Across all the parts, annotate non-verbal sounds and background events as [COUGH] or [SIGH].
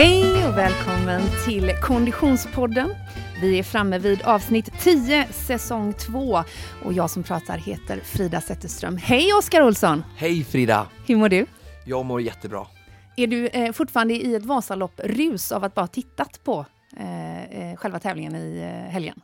Hej och välkommen till Konditionspodden. Vi är framme vid avsnitt 10, säsong 2 och jag som pratar heter Frida Zetterström. Hej Oskar Olsson! Hej Frida! Hur mår du? Jag mår jättebra. Är du eh, fortfarande i ett Vasalopp-rus av att bara tittat på eh, eh själva tävlingen i eh, helgen?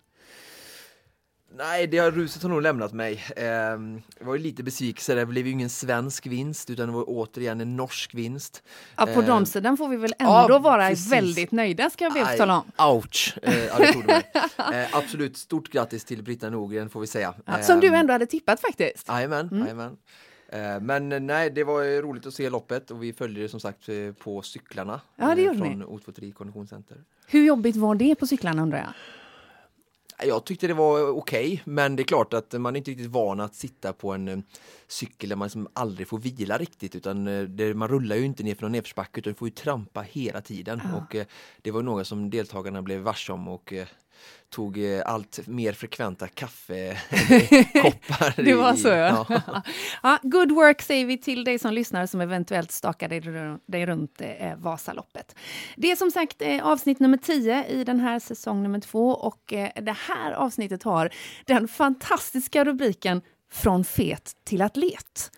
Nej, det har ruset har nog lämnat mig. Eh, jag var ju lite besviken, det blev ju ingen svensk vinst utan det var återigen en norsk vinst. Ja, på eh, damsidan får vi väl ändå ja, vara precis. väldigt nöjda ska att tala om. Ouch! Eh, ja, eh, absolut, stort grattis till Britta Norgren får vi säga. Ja, som du ehm, ändå hade tippat faktiskt. Jajamän, mm. jajamän. Eh, men nej, det var roligt att se loppet och vi följde det som sagt eh, på cyklarna ja, det gjorde från O23 Konditionscenter. Hur jobbigt var det på cyklarna undrar jag? Jag tyckte det var okej, okay, men det är klart att man är inte riktigt van att sitta på en eh, cykel där man liksom aldrig får vila riktigt utan eh, det, man rullar ju inte ner för någon nedförsbacke utan får ju trampa hela tiden ja. och eh, det var något som deltagarna blev varse om och tog allt mer frekventa [LAUGHS] kaffekoppar. det var så ja. [LAUGHS] ja. Good work säger vi till dig som lyssnar som eventuellt stakar dig, dig runt eh, Vasaloppet. Det är som sagt eh, avsnitt nummer 10 i den här säsong nummer två och eh, det här avsnittet har den fantastiska rubriken Från fet till atlet.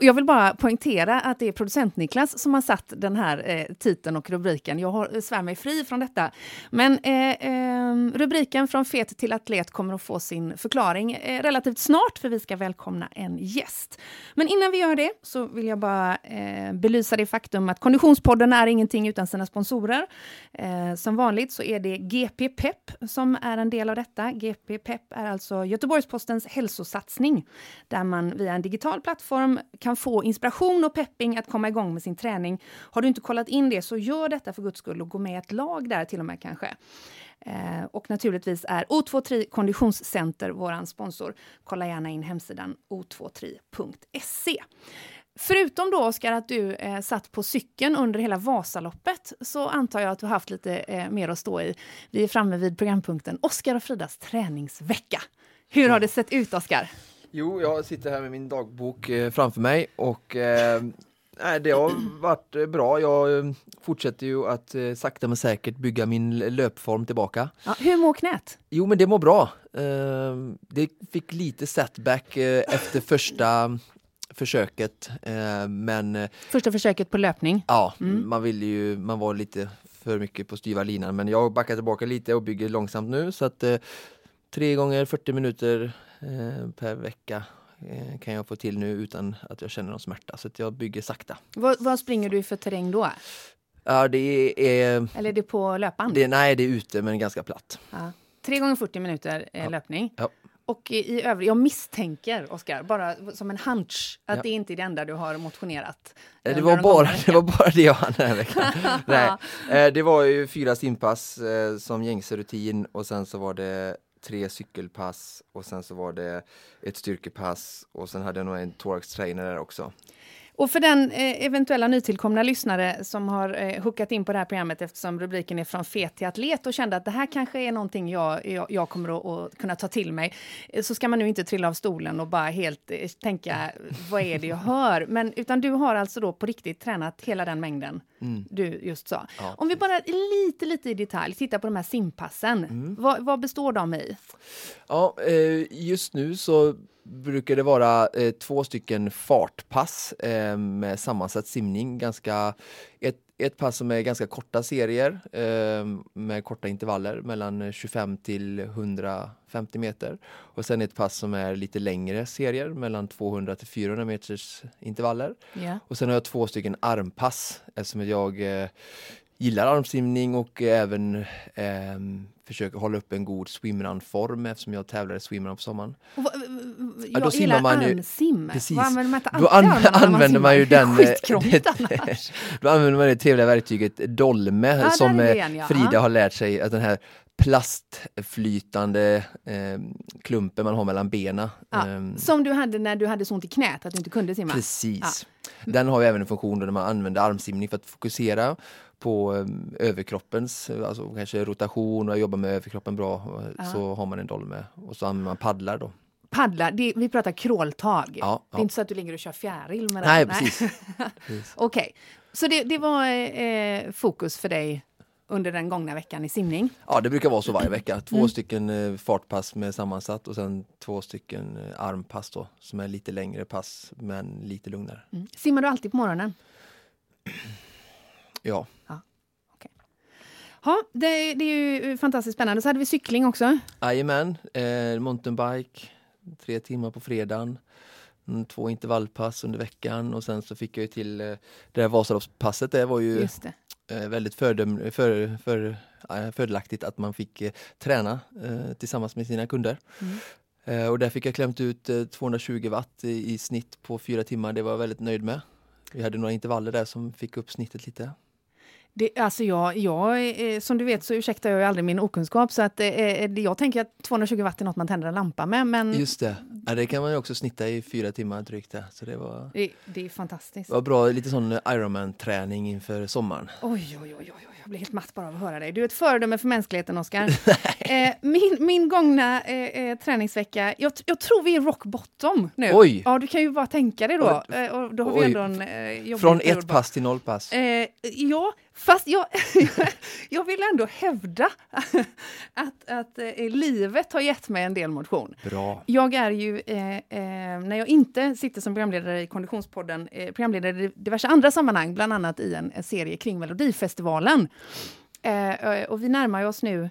Jag vill bara poängtera att det är producent-Niklas som har satt den här eh, titeln och rubriken. Jag har, eh, svär mig fri från detta. Men eh, eh, rubriken Från fet till atlet kommer att få sin förklaring eh, relativt snart för vi ska välkomna en gäst. Men innan vi gör det så vill jag bara eh, belysa det faktum att Konditionspodden är ingenting utan sina sponsorer. Eh, som vanligt så är det GP Pep som är en del av detta. GP Pep är alltså Göteborgs-Postens hälsosatsning där man via en digital plattform kan få inspiration och pepping att komma igång med sin träning. Har du inte kollat in det så gör detta för guds skull och gå med i ett lag där till och med kanske. Eh, och naturligtvis är O23 Konditionscenter vår sponsor. Kolla gärna in hemsidan o23.se. Förutom då, Oskar, att du eh, satt på cykeln under hela Vasaloppet så antar jag att du haft lite eh, mer att stå i. Vi är framme vid programpunkten Oskar och Fridas träningsvecka. Hur har det sett ut, Oskar? Jo, jag sitter här med min dagbok eh, framför mig och eh, det har varit eh, bra. Jag eh, fortsätter ju att eh, sakta men säkert bygga min löpform tillbaka. Ja, hur mår knät? Jo, men det mår bra. Eh, det fick lite setback efter första försöket, men... Första försöket på löpning? Ja, mm. man ville ju, man var lite för mycket på styva linan, men jag backar tillbaka lite och bygger långsamt nu så att tre gånger 40 minuter Eh, per vecka eh, kan jag få till nu utan att jag känner någon smärta. Så jag bygger sakta. Vad, vad springer du för terräng då? Ja, det är... Eller är det på löpband? Det, nej, det är ute men ganska platt. Ja. Tre gånger 40 minuter eh, ja. löpning. Ja. Och i, övrigt, jag misstänker, Oskar, bara som en hunch, att ja. det inte är det enda du har motionerat. Det var, bara, [LAUGHS] det var bara det jag hann den här veckan. [LAUGHS] Nej, det var ju fyra simpass som gängse rutin och sen så var det tre cykelpass och sen så var det ett styrkepass och sen hade jag nog en thorax trainer där också. Och för den eh, eventuella nytillkomna lyssnare som har eh, hookat in på det här programmet eftersom rubriken är från fet till atlet och kände att det här kanske är någonting jag, jag, jag kommer att, att, kunna ta till mig, eh, så ska man nu inte trilla av stolen och bara helt eh, tänka [LAUGHS] vad är det jag hör? Men utan du har alltså då på riktigt tränat hela den mängden mm. du just sa. Ja. Om vi bara lite, lite i detalj tittar på de här simpassen, mm. vad, vad består de i? Ja, eh, just nu så brukar det vara eh, två stycken fartpass eh, med sammansatt simning. Ganska, ett, ett pass som är ganska korta serier eh, med korta intervaller mellan 25 till 150 meter. Och sen ett pass som är lite längre serier mellan 200 till 400 meters intervaller. Yeah. Och sen har jag två stycken armpass eftersom jag eh, gillar armsimning och även eh, försöker hålla upp en god swimrun-form eftersom jag tävlar i swimrun på sommaren. Jag ja, då simmar man ju, armsim. Precis. Vad använder man inte då an använder man, ju den... Det [LAUGHS] då använder man det trevliga verktyget dolme ja, som igen, ja. Frida har lärt sig att den här plastflytande eh, klumpen man har mellan benen. Ja, eh, som du hade när du hade så ont i knät att du inte kunde simma? Precis. Ja. Den har ju även en funktion där man använder armsimning för att fokusera på um, överkroppens, alltså kanske rotation och jobba med överkroppen bra, ja. så har man en dolme och så använder man paddlar då. Paddlar, det, vi pratar kråltag. Ja, det är inte så att du ligger och kör fjäril med Nej, den. precis. [LAUGHS] Okej. Okay. Så det, det var eh, fokus för dig under den gångna veckan i simning? Ja, det brukar vara så varje vecka. Två Mm. stycken eh, fartpass med sammansatt och sen två stycken eh, armpass då, som är lite längre pass men lite lugnare. Mm. Simmar du alltid på morgonen? Ja, Ja, det, det är ju fantastiskt spännande. Så hade vi cykling också. jajamän, eh, mountainbike, tre timmar på fredagen. Mm, Två intervallpass under veckan och sen så fick jag ju till eh, det här Vasaloppspasset. Det var ju eh, väldigt fördöm, för, för, eh, fördelaktigt att man fick eh, träna tillsammans med sina kunder. Mm. Och där fick jag klämt ut eh, 220 watt i, i snitt på fyra timmar. Det var jag väldigt nöjd med. Vi hade några intervaller där som fick upp snittet lite. Det, alltså jag, jag, eh, som du vet så ursäktar jag ju aldrig min okunskap så att eh, eh, jag tänker att 220 watt är något man tänder en lampa med men Just det, ja, det kan man ju också snitta i fyra timmar drygt. Där. Så det var, det, det är fantastiskt. var bra, lite sån Ironman-träning inför sommaren. Oj, oj, oj, oj, jag blir helt matt bara av att höra dig. Du är ett föredöme för mänskligheten, Oskar. [LAUGHS] min, min gångna eh, träningsvecka, jag, jag tror vi är rock bottom nu. Oj! Ja, du kan ju bara tänka dig då. Oj. Och då har vi ändå en eh, Från ett pass till noll pass. Eh, ja, fast jag, [LAUGHS] jag vill ändå hävda [LAUGHS] att, att eh, livet har gett mig en del motion. Bra. Jag är ju, eh, eh, när jag inte sitter som programledare i Konditionspodden, eh, programledare i diverse andra sammanhang, bland annat i en, en serie kring Melodifestivalen. Eh, och vi närmar oss nu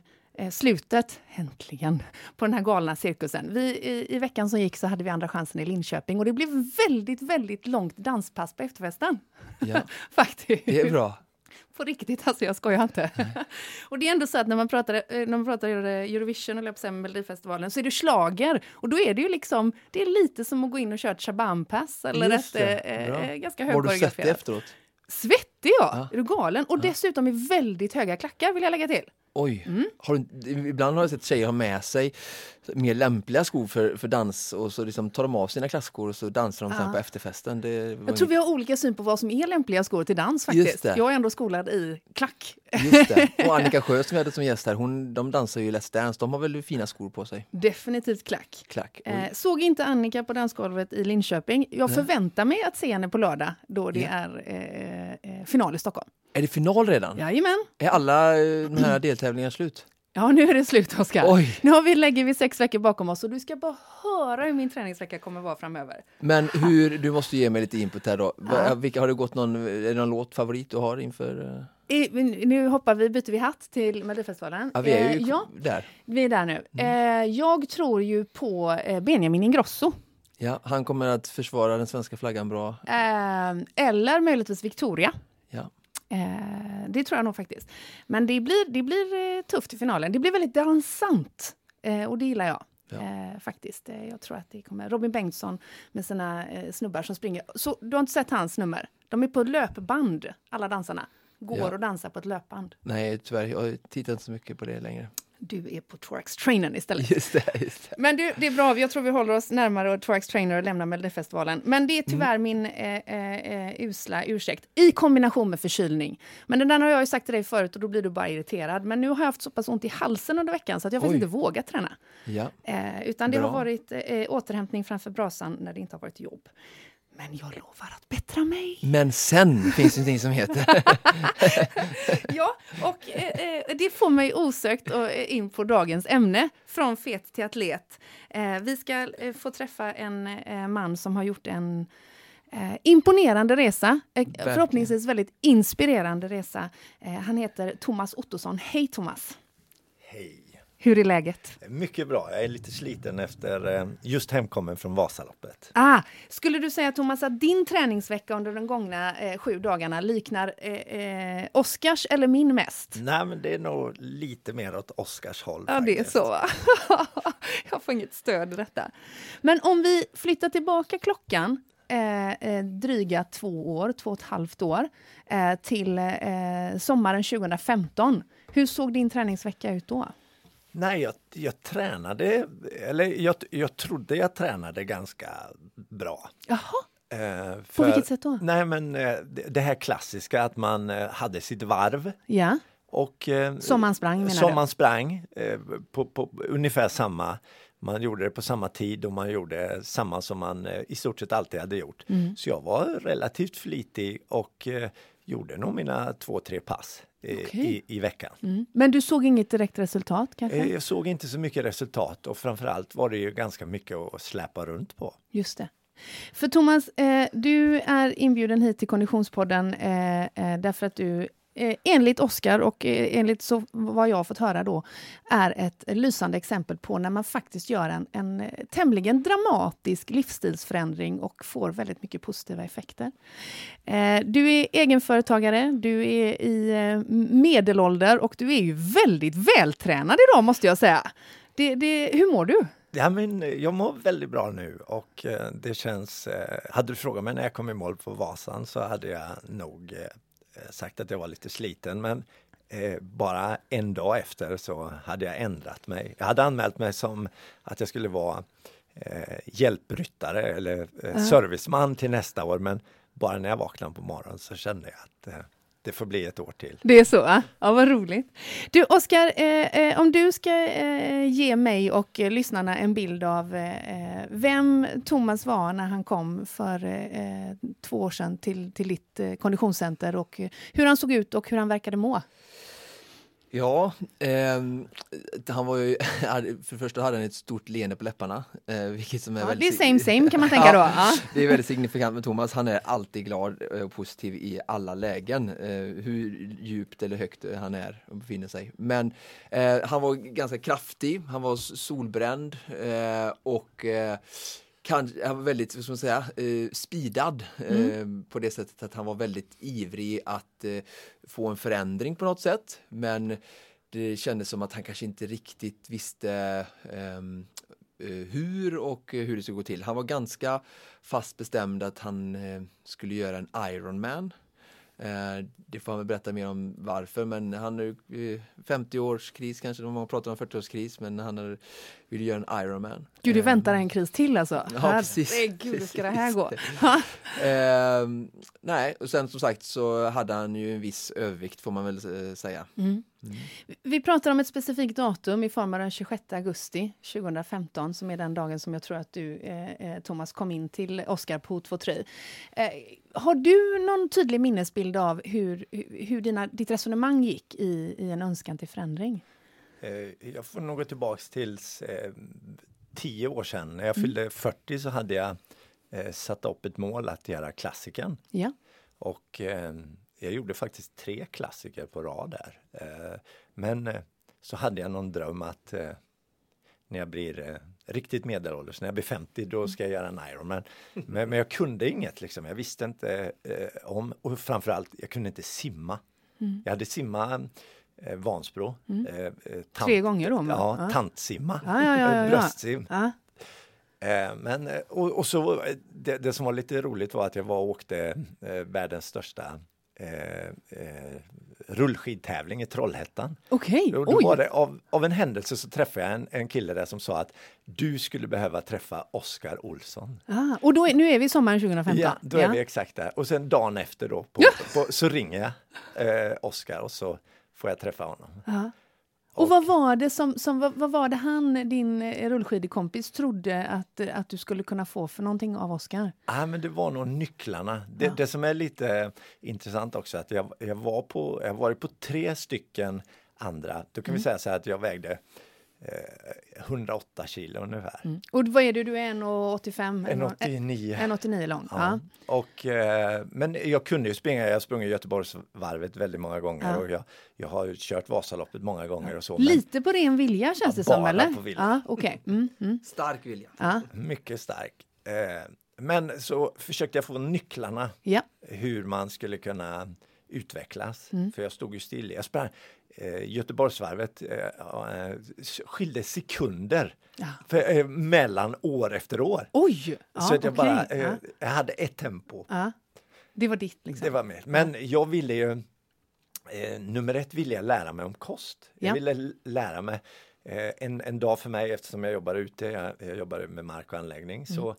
slutet, äntligen, [LAUGHS] på den här galna cirkusen. Vi, i, I veckan som gick så hade vi Andra chansen i Linköping och det blev väldigt, väldigt långt danspass på efterfesten. Ja, Faktiskt. det är bra. På riktigt, alltså jag skojar inte. [LAUGHS] och det är ändå så att när man pratar, eh, när man pratar Eurovision eller Melodifestivalen så är det slager och då är det ju liksom, det är lite som att gå in och köra ett shabam-pass eller Just ett det, eh, eh, ganska Var du svettig högkoreograferat. efteråt? Svettig ja! Ja. Är du galen? Och dessutom i väldigt höga klackar vill jag lägga till. Oj, Mm. har du, ibland har jag sett tjejer ha med sig mer lämpliga skor för, för dans och så liksom tar de av sina klackskor och så dansar de sen Ja. på efterfesten. Det Jag tror vi har olika syn på vad som är lämpliga skor till dans faktiskt. Jag är ändå skolad i klack. Just det. [LAUGHS] Och Annika Sjö som vi hade som gäst här, hon, de dansar ju Let's Dance. De har väl fina skor på sig? Definitivt klack. Klack. Eh, såg inte Annika på dansgolvet i Linköping. Jag Nej. förväntar mig att se henne på lördag då det Ja. är eh, eh, final i Stockholm. Är det final redan? Jajamän. Är alla eh, de här deltävlingarna slut? [CLEARS THROAT] Ja, nu är det slut, Oskar. Nu har vi, lägger vi sex veckor bakom oss och du ska bara höra hur min träningsvecka kommer vara framöver. Men hur, du måste ge mig lite input här då. Ja. Vilka, har det gått någon, är det någon låt favorit du har inför? eh? I, nu hoppar vi, byter vi hatt till Melodifestivalen. Ja, vi är ju Eh, ja, där. vi är där nu. Eh, jag tror ju på eh, Benjamin Ingrosso. Ja, han kommer att försvara den svenska flaggan bra. Eh, eller möjligtvis Victoria. Eh, det tror jag nog faktiskt. Men det blir, det blir eh, tufft i finalen. Det blir väldigt dansant. Eh, och det gillar jag. Ja. Eh, faktiskt. Eh, jag tror att det kommer... Robin Bengtsson med sina eh, snubbar som springer. Så, du har inte sett hans nummer? De är på löpband, alla dansarna. Går Ja. och dansar på ett löpband. Nej, tyvärr, jag tittar inte så mycket på det längre. Du är på Twerks Trainern istället. Just det, just det. Men du, det är bra, jag tror vi håller oss närmare Twerks Trainer och lämnar Melodifestivalen. Men det är tyvärr min eh, eh, eh, usla ursäkt i kombination med förkylning. Men den där har jag ju sagt till dig förut och då blir du bara irriterad. Men nu har jag haft så pass ont i halsen under veckan så att jag faktiskt inte vågat träna. Ja. Eh, utan det Bra. har varit eh, återhämtning framför brasan när det inte har varit jobb. Men jag lovar att bättra mig. Men sen finns det någonting som heter... [LAUGHS] Ja, och eh, eh, det får mig osökt eh, in på dagens ämne, från fet till atlet. Eh, vi ska eh, få träffa en man som har gjort en imponerande resa, förhoppningsvis väldigt inspirerande resa. Han heter Thomas Ottosson. Hej Thomas! Hur är läget? Mycket bra. Jag är lite sliten efter eh, just hemkommen från Vasaloppet. Ah, skulle du säga Thomas att din träningsvecka under de gångna eh, sju dagarna liknar eh, eh, Oscars eller min mest? Nej, men det är nog lite mer åt Oscars håll. Ja, det är faktiskt. så. [LAUGHS] Jag får inget stöd i detta. Men om vi flyttar tillbaka klockan eh, eh, dryga två år, två och ett halvt år, eh, till sommaren 2015. Hur såg din träningsvecka ut då? Nej, jag, jag tränade, eller jag, jag trodde jag tränade ganska bra. Jaha, Eh, på för- vilket sätt då? Nej, men eh, det, det här klassiska att man eh, hade sitt varv Ja, och eh, som man sprang menar som du? man sprang eh, på, på ungefär samma. Man gjorde det på samma tid och man gjorde samma som man eh, i stort sett alltid hade gjort. Mm. Så jag var relativt flitig och gjorde nog mina två, tre pass i, Okej. i, i veckan. Mm. Men du såg inget direkt resultat kanske? Eh, Jag såg inte så mycket resultat och framförallt var det ju ganska mycket att släpa runt på. Just det. För Thomas, eh, du är inbjuden hit till Konditionspodden eh, eh, därför att du eh, enligt Oskar och eh, enligt så, vad jag har fått höra då är ett lysande exempel på när man faktiskt gör en, en eh, tämligen dramatisk livsstilsförändring och får väldigt mycket positiva effekter. Eh, du är egenföretagare, du är i eh, medelålder och du är ju väldigt vältränad idag måste jag säga. Det, det, hur mår du? Ja, men eh, jag mår väldigt bra nu och det känns... Hade du frågat mig när jag kom i mål på Vasan så hade jag nog sagt att jag var lite sliten men eh, bara en dag efter så hade jag ändrat mig. Jag hade anmält mig som att jag skulle vara eh, hjälpryttare eller eh, serviceman till nästa år men bara när jag vaknade på morgonen så kände jag att eh, det får bli ett år till. Det är så? Ja, ja vad roligt. Du, Oskar, eh, eh, om du ska eh, ge mig och eh, lyssnarna en bild av eh, eh vem Thomas var när han kom för eh, eh, två år sedan till, till ditt eh, konditionscenter och eh, hur han såg ut och hur han verkade må. Ja, ehm, han var ju, [LAUGHS] för det första hade han ett stort leende på läpparna. Eh, vilket som är Ja, det är väldigt, same same kan man [LAUGHS] tänka då. [LAUGHS] Ja. Det är väldigt signifikant med Thomas. Han är alltid glad och positiv i alla lägen. Eh, hur djupt eller högt han är och befinner sig. Men eh, han var ganska kraftig, han var solbränd eh, och eh, kan, han var väldigt, ska man säga, eh, speedad eh, på det sättet att han var väldigt ivrig att eh, få en förändring på något sätt. Men det kändes som att han kanske inte riktigt visste ehm, eh, hur och hur det skulle gå till. Han var ganska fast bestämd att han skulle göra en Ironman. Eh, det får han väl berätta mer om varför, men han är eh, 50-årskris kanske, man pratar om 40-årskris, men han vill göra en Ironman. Gud, du Eh, väntar en kris till alltså? Ja. Herregud, hur ska det här gå? [LAUGHS] Ehm, nej, och sen som sagt så hade han ju en viss övervikt får man väl eh, säga. Mm. Vi pratar om ett specifikt datum i form av den 26 augusti 2015 som är den dagen som jag tror att du, eh, eh, Thomas, kom in till Oscar på O23. Eh, har du någon tydlig minnesbild av hur, hur dina, ditt resonemang gick i, i en önskan till förändring? Eh, Jag får nog gå tillbaks till eh, tio år sedan. När jag fyllde 40 så hade jag eh, satt upp ett mål att göra klassikern. Ja. Och eh, jag gjorde faktiskt tre klassiker på rad där. Eh, men eh, så hade jag någon dröm att eh, när jag blir riktigt medelålders, när jag blir 50, då ska jag göra en Ironman. Men, men jag kunde inget liksom. Jag visste inte om, och framförallt, jag kunde inte simma. Jag hade simmat eh, Vansbro. Eh, tant- Tre gånger då, men- Ja, ja. tantsimma. Ja, ja, ja, ja. Bröstsim. Eh, Men, och, och så, det, det som var lite roligt var att jag var och åkte eh, världens största eh, eh, rullskidtävling i Trollhättan. Okej, Och då var det, av, av en händelse så träffade jag en, en kille där som sa att du skulle behöva träffa Oskar Olsson. Ah, och då är, nu är vi sommaren 2015? Ja, då är vi exakt där. Och sen dagen efter då på, på, så ringer jag eh, Oskar och så får jag träffa honom. Ja. Och vad var det som, som vad, vad var det han, din eh, rullskidkompis, trodde att, eh, att du skulle kunna få för någonting av Oscar? Ja, men det var nog nycklarna. Det, det som är lite intressant också att jag, jag var på, jag har varit på tre stycken andra. Då kan vi säga så här att jag vägde 108 kilo ungefär. Och vad är du, du är 1,85? En 89. 1,89 lång? Ja. Ja. Och, eh, men jag kunde ju springa, jag sprungit Göteborgsvarvet väldigt många gånger Ja. och jag, jag har kört Vasaloppet många gånger och så. Lite på ren vilja känns det som, bara eller? på vilja. Ja, okej. Mm, mm. Stark vilja. Ja, mycket stark. Eh, men så försökte jag få nycklarna ja. hur man skulle kunna utvecklas. Mm. För jag stod ju still. Jag sprang eh, Göteborgsvarvet eh, eh, skilde sekunder Ja. för, eh, mellan år efter år. Oj! Ja, så att jag okej. bara, eh, ja. jag hade ett tempo. ja. Det var ditt liksom? Det var med. Men jag ville ju, eh, nummer ett ville jag lära mig om kost. Jag Ja. ville lära mig eh, en, en dag för mig eftersom jag jobbar ute, jag, jag jobbar med mark och anläggning, Mm. så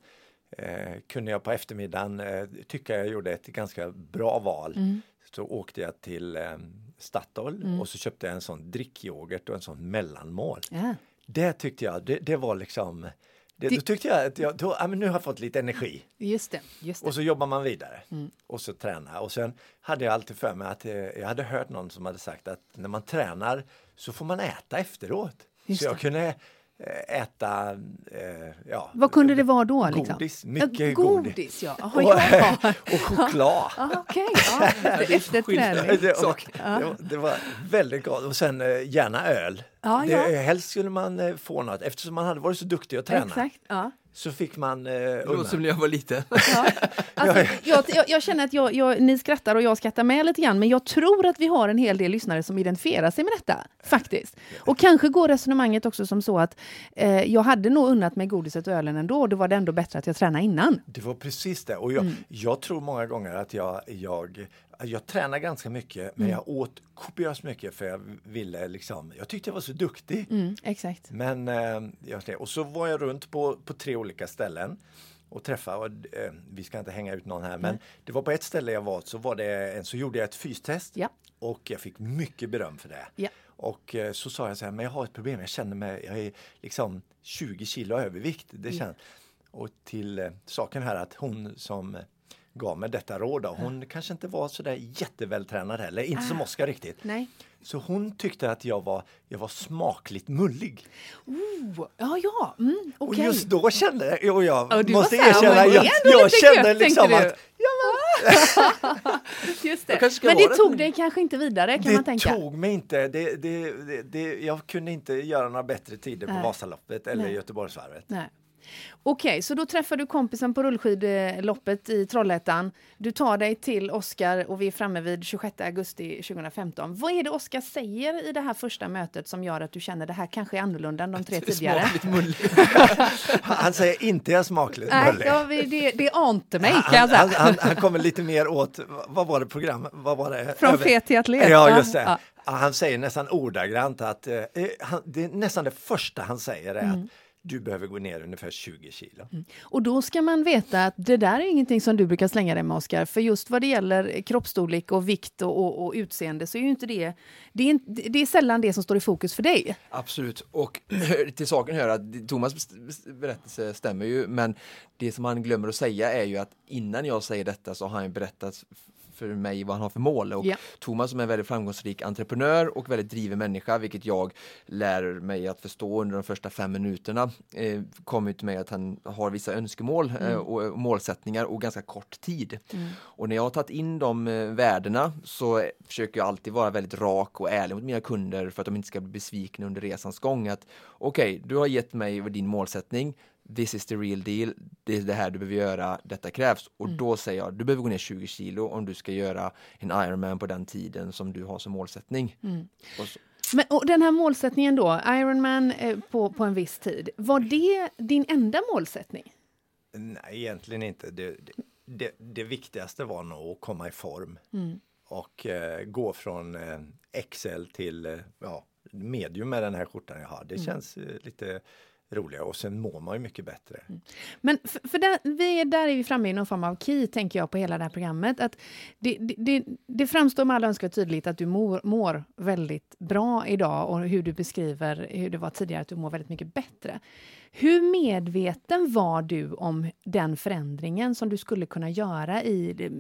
kunde jag på eftermiddagen tycka jag gjorde ett ganska bra val. Mm. Så åkte jag till eh, Statoil och så köpte jag en sån drickyoghurt och en sån mellanmål. Ja. Det tyckte jag, det, det var liksom det, Då tyckte jag att jag, då, ja, men nu har jag fått lite energi. Just det. Just det. Och så jobbar man vidare Mm. och så tränar. Och sen hade jag alltid för mig att eh, jag hade hört någon som hade sagt att när man tränar så får man äta efteråt. Just så jag det. kunde äta, eh, ja. Vad kunde det vara då? Liksom? Godis, mycket godis. godis. Ja. Jaha, Och, ja. [LAUGHS] och choklad. Ah, Okej, ja. [LAUGHS] efter träning. Det, det, Sak. det, var- det var väldigt gott. Och sen eh, gärna öl. Ja, det, ja. Helst skulle man eh, få något. Eftersom man hade varit så duktig att träna Exakt. Ja. så fick man eh, Det låter som när jag var liten. Ja. [LAUGHS] Alltså, jag, jag, jag känner att jag, jag, ni skrattar och jag skrattar med lite grann, men jag tror att vi har en hel del lyssnare som identifierar sig med detta, faktiskt. Och kanske går resonemanget också som så att eh, jag hade nog unnat mig godiset och ölen ändå, och då var det ändå bättre att jag tränade innan. Det var precis det. Och jag, Mm. jag tror många gånger att jag, jag, jag tränar ganska mycket men Mm. jag åt kopiöst mycket för jag ville liksom, jag tyckte jag var så duktig. Mm, exakt. Men, eh, och så var jag runt på, på tre olika ställen och träffade, och, eh, vi ska inte hänga ut någon här, men det var på ett ställe jag var så var det så gjorde jag ett fystest Ja. och jag fick mycket beröm för det. Ja. Och eh, så sa jag så här, men jag har ett problem, jag känner mig, jag är liksom 20 kilo övervikt. Det känns, Och till eh, saken här att hon som gav mig detta råd, då, hon kanske inte var så där jättevältränad heller, inte som Oskar riktigt. Nej. Så hon tyckte att jag var, jag var smakligt mullig. Oh, ja, ja, mm, Och okej. just då kände jag, och jag var måste erkänna, det jag, jag kände gött, liksom du. att [LAUGHS] Just det. Men det tog det. dig kanske inte vidare, kan det man tänka. tog mig inte, det, det, det, det, jag kunde inte göra några bättre tider på Nej. Vasaloppet eller Nej. Göteborgsvarvet. Nej. Okej, så då träffar du kompisen på rullskidloppet i Trollhättan. Du tar dig till Oskar och vi är framme vid 26 augusti 2015. Vad är det Oskar säger i det här första mötet som gör att du känner det här kanske är annorlunda än de tre tidigare? Smakligt mulligt. [LAUGHS] Han säger inte jag är smaklig. Nej, mullig. ja, det, det ante mig kan han, jag säga. han, han, han kommer lite mer åt, vad var det program, vad var det? Från Över- fet till atlet. Ja, just det. Ja. Ja, Han säger nästan ordagrant att, eh, han, det är nästan det första han säger är Mm. att du behöver gå ner ungefär 20 kilo. Och då ska man veta att det där är ingenting som du brukar slänga dig med Oskar. För just vad det gäller kroppsstorlek och vikt och, och, och utseende så är ju inte det, det är, det är sällan det som står i fokus för dig. Absolut, och [CLEARS THROAT] till saken hör att Thomas berättelse stämmer ju, men det som han glömmer att säga är ju att innan jag säger detta så har han berättat för mig vad han har för mål. Och Ja. Thomas som är en väldigt framgångsrik entreprenör och väldigt driven människa, vilket jag lär mig att förstå under de första fem minuterna, eh, kommer till mig att han har vissa önskemål eh, och, och målsättningar och ganska kort tid. Och när jag har tagit in de eh, värdena så eh, försöker jag alltid vara väldigt rak och ärlig mot mina kunder för att de inte ska bli besvikna under resans gång. Att Okej, du har gett mig din målsättning. This is the real deal. Det är det här du behöver göra. Detta krävs. Och då säger jag, du behöver gå ner 20 kilo om du ska göra en Ironman på den tiden som du har som målsättning. Och så, Men, och den här målsättningen då, Ironman eh, på, på en viss tid, var det din enda målsättning? Nej, egentligen inte. Det, det, det, det viktigaste var nog att komma i form Mm. och eh, gå från eh, XL till eh, ja, medium med den här skjortan jag har. Det Mm. känns eh, lite roligare och sen mår man ju mycket bättre. Mm. Men för, för där, vi är, där är vi framme i någon form av key, tänker jag, på hela det här programmet. Att det, det, det, det framstår med all önskvärd tydligt att du mår, mår väldigt bra idag och hur du beskriver hur det var tidigare, att du mår väldigt mycket bättre. Hur medveten var du om den förändringen som du skulle kunna göra i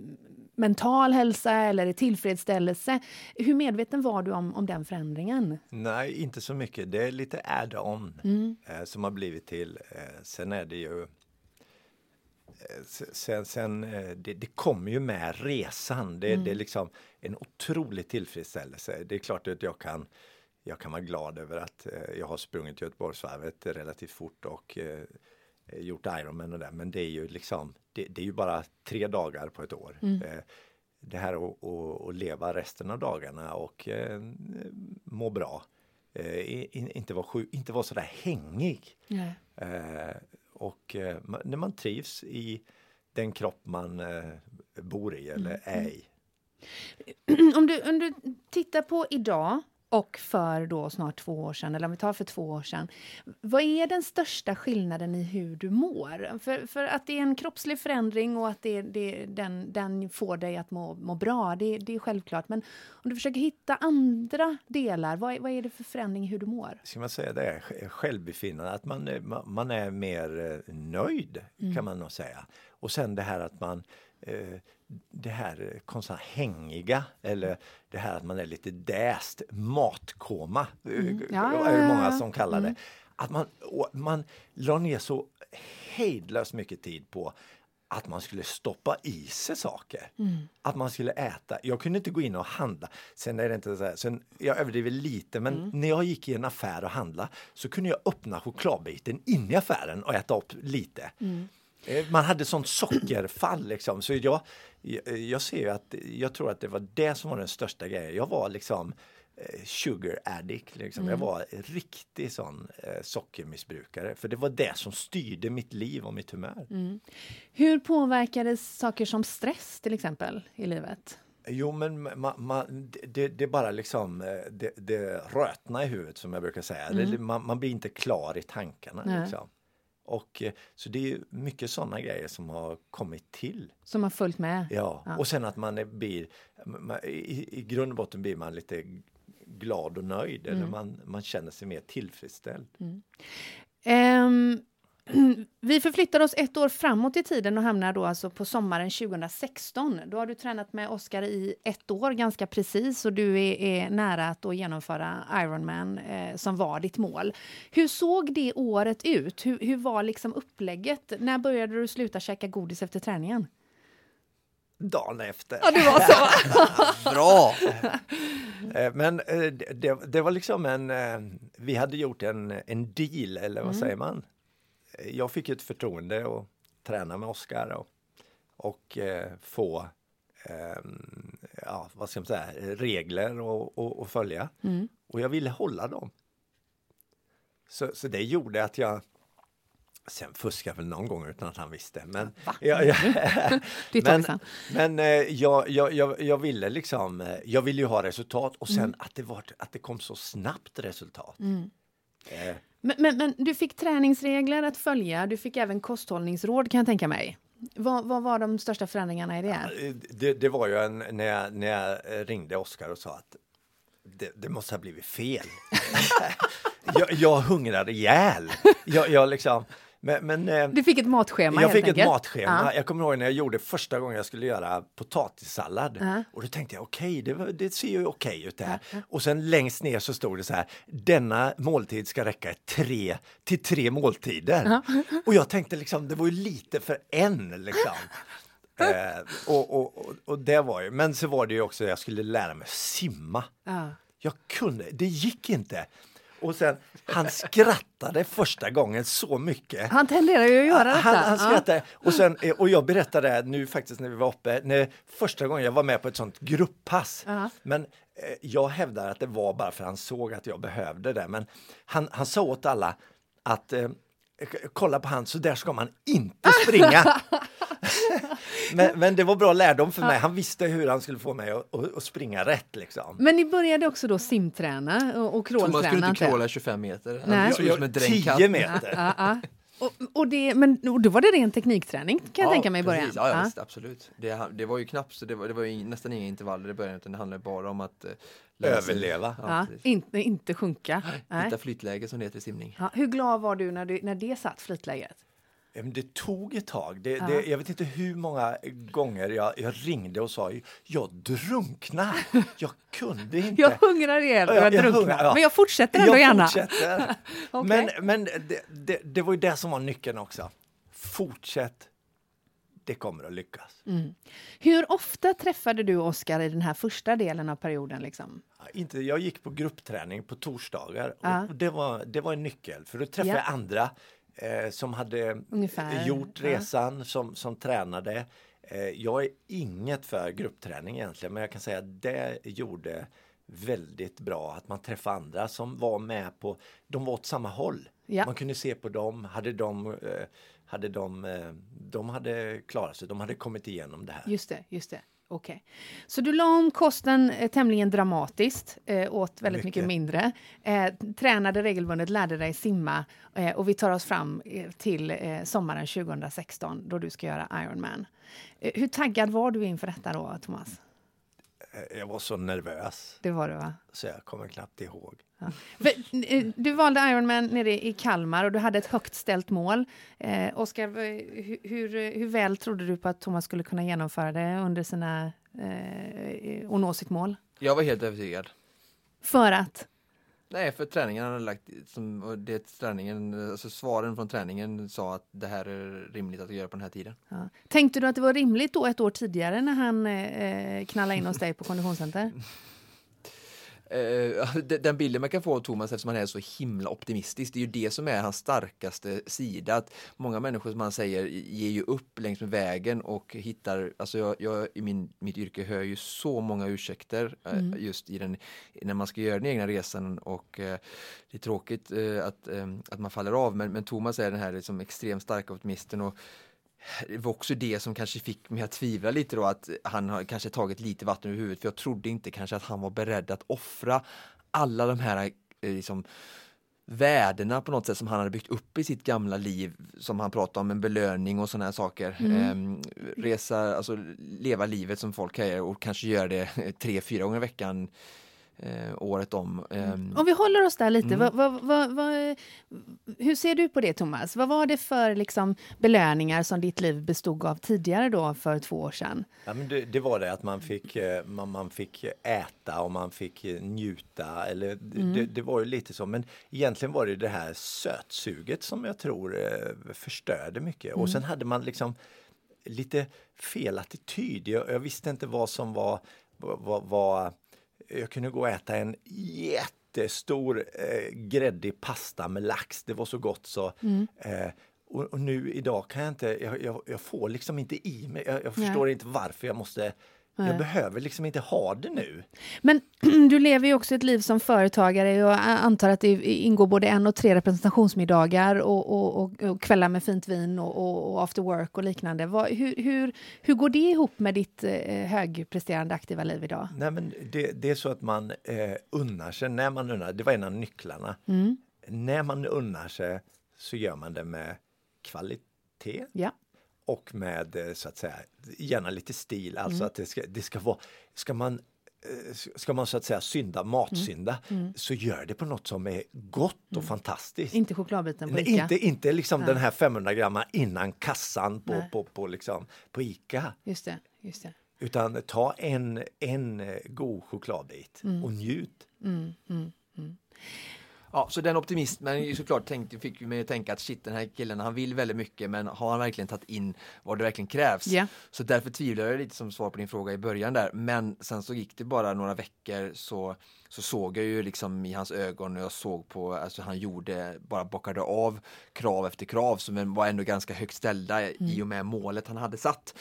mental hälsa eller tillfredsställelse? Hur medveten var du om, om den förändringen? Nej, inte så mycket. Det är lite add-on Mm. eh, som har blivit till. Eh, sen är det ju eh, se- Sen, sen eh, det, det kommer ju med resan. Det, det är liksom en otrolig tillfredsställelse. Det är klart att jag kan jag kan vara glad över att eh, jag har sprungit Göteborgsvarvet relativt fort och gjort Ironman och det. Men det är ju liksom, det, det är ju bara tre dagar på ett år. Eh, det här att, leva resten av dagarna och eh, må bra. Eh, in, inte vara sjuk, inte vara sådär hängig. Nej. Eh, och eh, när man trivs i den kropp man eh, bor i eller är i. [CLEARS THROAT] Om du, om du tittar på idag och för då snart två år sedan, eller om vi tar för två år sedan. Vad är den största skillnaden i hur du mår? För, för att det är en kroppslig förändring och att det, det, den, den får dig att må, må bra, det, det är självklart. Men om du försöker hitta andra delar, vad, vad är det för förändring i hur du mår? Ska man säga det? Självbefinnande, att man, man är mer eh, nöjd mm. kan man nog säga. Och sen det här att man det här konstant hängiga eller det här att man är lite däst, matkoma, mm. ja, är det många som kallar det. Mm. Att man, man la ner så hejdlöst mycket tid på att man skulle stoppa i sig saker. Mm. Att man skulle äta. Jag kunde inte gå in och handla. Sen är det inte så här, sen, jag överdriver lite men mm. när jag gick i en affär och handla så kunde jag öppna chokladbiten in i affären och äta upp lite. Mm. Eh, man hade sånt sockerfall liksom. Så jag, jag ser ju att jag tror att det var det som var den största grejen. Jag var liksom eh, sugar addict. Liksom. Mm. Jag var riktig sån eh, sockermissbrukare. För det var det som styrde mitt liv och mitt humör. Mm. Hur påverkades saker som stress till exempel i livet? Jo, men ma, ma, det, det bara liksom det, det rötna i huvudet som jag brukar säga. Mm. Det, man, man, blir inte klar i tankarna. Liksom. Och, eh, så det är mycket sådana grejer som har kommit till. Som har följt med? Ja, ja. och sen att man är, blir, i, i grund och botten blir man lite glad och nöjd mm. eller man, man känner sig mer tillfredsställd. Mm. Um, [CLEARS THROAT] vi förflyttar oss ett år framåt i tiden och hamnar då alltså på sommaren 2016. Då har du tränat med Oskar i ett år ganska precis och du är, är nära att då genomföra Ironman eh, som var ditt mål. Hur såg det året ut? Hur, hur var liksom upplägget? När började du sluta käka godis efter träningen? dagen efter. Ja, det var så! [LAUGHS] Bra! Eh, men eh, det, det, var liksom en... Eh, vi hade gjort en, en deal, eller vad mm. säger man? Jag fick ett förtroende att träna med Oskar och, och eh, få eh, ja, vad ska man säga, regler att följa. Mm. Och jag ville hålla dem. Så, så det gjorde att jag Sen fuskade väl någon gång utan att han visste. Men, [LAUGHS] ja, ja, [LAUGHS] men, men eh, jag, jag, jag, jag, ville liksom, eh, jag ville ju ha resultat och sen mm. att, det var, att det kom så snabbt resultat. Mm. Men, men, men, du fick träningsregler att följa, du fick även kosthållningsråd kan jag tänka mig. Vad, vad var de största förändringarna i det? Ja, eh, det, det, var ju en, när, jag, när jag ringde Oskar och sa att det, det, måste ha blivit fel. [LAUGHS] jag, jag hungrade ihjäl. Jag, jag liksom, men, men, eh, du fick ett matschema Jag fick enkelt. ett matschema. Ja. Jag kommer ihåg när jag gjorde första gången jag skulle göra potatissallad. Ja. Och då tänkte jag okej, okay, det, det, ser ju okej okay ut det här. Ja. Och sen längst ner så stod det så här, denna måltid ska räcka tre, till tre måltider. Och jag tänkte liksom, det var ju lite för en liksom. [LAUGHS] eh, och, och, och, och, det var ju, men så var det ju också, jag skulle lära mig simma. Jag kunde, det gick inte. Och sen, han skrattade första gången så mycket. Han tenderar ju att göra detta. Han, han skrattade. Ja. Och, sen, eh, och jag berättade nu faktiskt när vi var uppe, när första gången jag var med på ett sånt grupppass. Ja. Men eh, jag hävdar att det var bara för att han såg att jag behövde det. Men han, han sa åt alla att eh, kolla på han, så där ska man inte springa. [LAUGHS] men, men, det var bra lärdom för mig. Han visste hur han skulle få mig att, att, att springa rätt. Liksom. Men ni började också då simträna och, och crawlträna? Thomas skulle inte crawla 25 meter. Nej. Han 10 meter. Och, och, det, men och då var det ren teknikträning kan jag tänka mig i början? Ja, ja, Visst, absolut. Det, det var ju knappt, så det var, det var ju nästan inga intervaller i början utan det handlade bara om att eh, Överleva. Ja, inte, inte sjunka. Nej. Hitta flytläge som det heter i simning. Ja, hur glad var du när, du när det satt, flytläget? Det tog ett tag. Det, ja. det, jag vet inte hur många gånger jag, jag, ringde och sa jag drunknar. Jag kunde [LAUGHS] inte. Jag hungrar ihjäl och jag, jag drunknar. Ja. Men jag fortsätter ändå jag gärna. Fortsätter. [LAUGHS] okay. Men, men det, det, var ju det som var nyckeln också. Fortsätt det kommer att lyckas. Mm. Hur ofta träffade du Oskar i den här första delen av perioden? Liksom? Inte, jag gick på gruppträning på torsdagar ja. och det, var, det var en nyckel för då träffade ja. jag andra eh, som hade Ungefär. gjort resan, ja. som, som tränade. Eh, jag är inget för gruppträning egentligen men jag kan säga att det gjorde väldigt bra att man träffade andra som var med på, de var åt samma håll. Man kunde se på dem, hade de eh, hade de, eh, de hade klarat sig, de hade kommit igenom det här. Just det, just det. Okej. Så du la om kosten eh, tämligen dramatiskt, eh, åt väldigt mycket, Mycket. mindre, eh, tränade regelbundet, lärde dig simma eh, och vi tar oss fram eh, till eh, sommaren 2016 då du ska göra Ironman. Hur taggad var du inför detta då, Thomas? Eh, Jag var så nervös Det var du, va? så jag kommer knappt ihåg. För, eh, du valde Ironman nere i Kalmar och du hade ett högt ställt mål. Eh, Oskar, eh, hur, hur, hur väl trodde du på att Thomas skulle kunna genomföra det under sina, eh, och nå sitt mål? Jag var helt övertygad. För att? Nej, för träningen hade lagt, som, det träningen, alltså svaren från träningen sa att det här är rimligt att göra på den här tiden. Ja. Tänkte du att det var rimligt då ett år tidigare när han eh, knallade in hos dig på konditionscenter? [LAUGHS] Eh, [LAUGHS] de- den bilden man kan få av Thomas eftersom han är så himla optimistisk, det är ju det som är hans starkaste sida. Att många människor som han säger ger ju upp längs med vägen och hittar, alltså jag, jag i min, mitt yrke hör ju så många ursäkter eh, just i den, när man ska göra den egna resan och eh, det är tråkigt att, att man faller av men, men Thomas är den här liksom extremt starka optimisten och det var också det som kanske fick mig att tvivla lite då att han har kanske tagit lite vatten över huvudet för jag trodde inte kanske att han var beredd att offra alla de här eh, liksom, värdena på något sätt som han hade byggt upp i sitt gamla liv som han pratade om, en belöning och sådana här saker. Ehm, resa, alltså leva livet som folk gör och kanske göra det tre, fyra gånger i veckan eh, året om. Ehm, Om vi håller oss där lite, Mm. vad, vad, vad, hur ser du på det Thomas? Vad var det för liksom, belöningar som ditt liv bestod av tidigare då för två år sedan? Ja, men det, det var det att man fick, eh, man, man fick äta och man fick eh, njuta. Eller, det, det var ju lite så. Men egentligen var det det här sötsuget som jag tror eh, förstörde mycket. Och sen hade man liksom lite fel attityd. Jag, jag visste inte vad som var, var, var... Jag kunde gå och äta en jättestor eh, gräddig pasta med lax. Det var så gott så. Eh, och, och nu idag kan jag inte, jag, jag, jag får liksom inte i mig, jag, jag Nej. förstår inte varför jag måste, Nej. jag behöver liksom inte ha det nu. Men [CLEARS THROAT] du lever ju också ett liv som företagare och jag antar att det ingår både en och tre representationsmiddagar och, och, och, och kvällar med fint vin och after work och liknande. Vad, hur, hur, hur går det ihop med ditt eh, högpresterande aktiva liv idag? Nej men det, det är så att man eh, unnar sig, när man unnar, det var en av nycklarna. Mm. När man unnar sig så gör man det med kvalitet Ja. Och med eh, så att säga gärna lite stil, alltså Mm. att det ska, det ska vara, ska man eh, Ska man så att säga synda, matsynda, Mm. så gör det på något som är gott och fantastiskt. Inte chokladbiten på Nej, Ica? inte, inte liksom Nej. den här 500 gramma innan kassan på, Nej. på, på, liksom, på Ica. Just det, just det. Utan ta en, en eh, god chokladbit Mm. och njut. Ja, så den optimismen såklart tänkte, fick mig att tänka att shit, den här killen han vill väldigt mycket men har han verkligen tagit in vad det verkligen krävs? Ja. Så därför tvivlar jag lite som svar på din fråga i början där. Men sen så gick det bara några veckor så, så såg jag ju liksom i hans ögon och jag såg på, alltså han gjorde, bara bockade av krav efter krav som var ändå ganska högt ställda i och med målet han hade satt.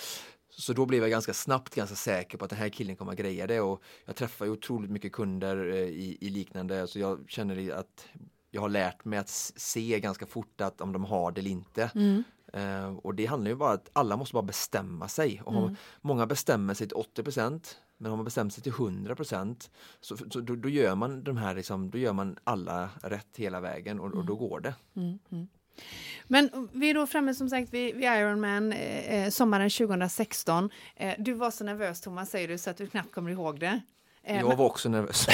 Så då blev jag ganska snabbt ganska säker på att den här killen kommer att greja det och jag träffar ju otroligt mycket kunder eh, i, i liknande så jag känner att jag har lärt mig att se ganska fort att om de har det eller inte. Eh, och det handlar ju bara att alla måste bara bestämma sig. Och har- Många bestämmer sig till 80% men om man bestämmer sig till 100 så, så då, då gör man de här liksom, då gör man alla rätt hela vägen och, och då går det. Men vi är då framme som sagt vid, vid Ironman eh, sommaren 2016. Eh, du var så nervös Thomas säger du så att du knappt kommer ihåg det. Eh, Jag men var också nervös.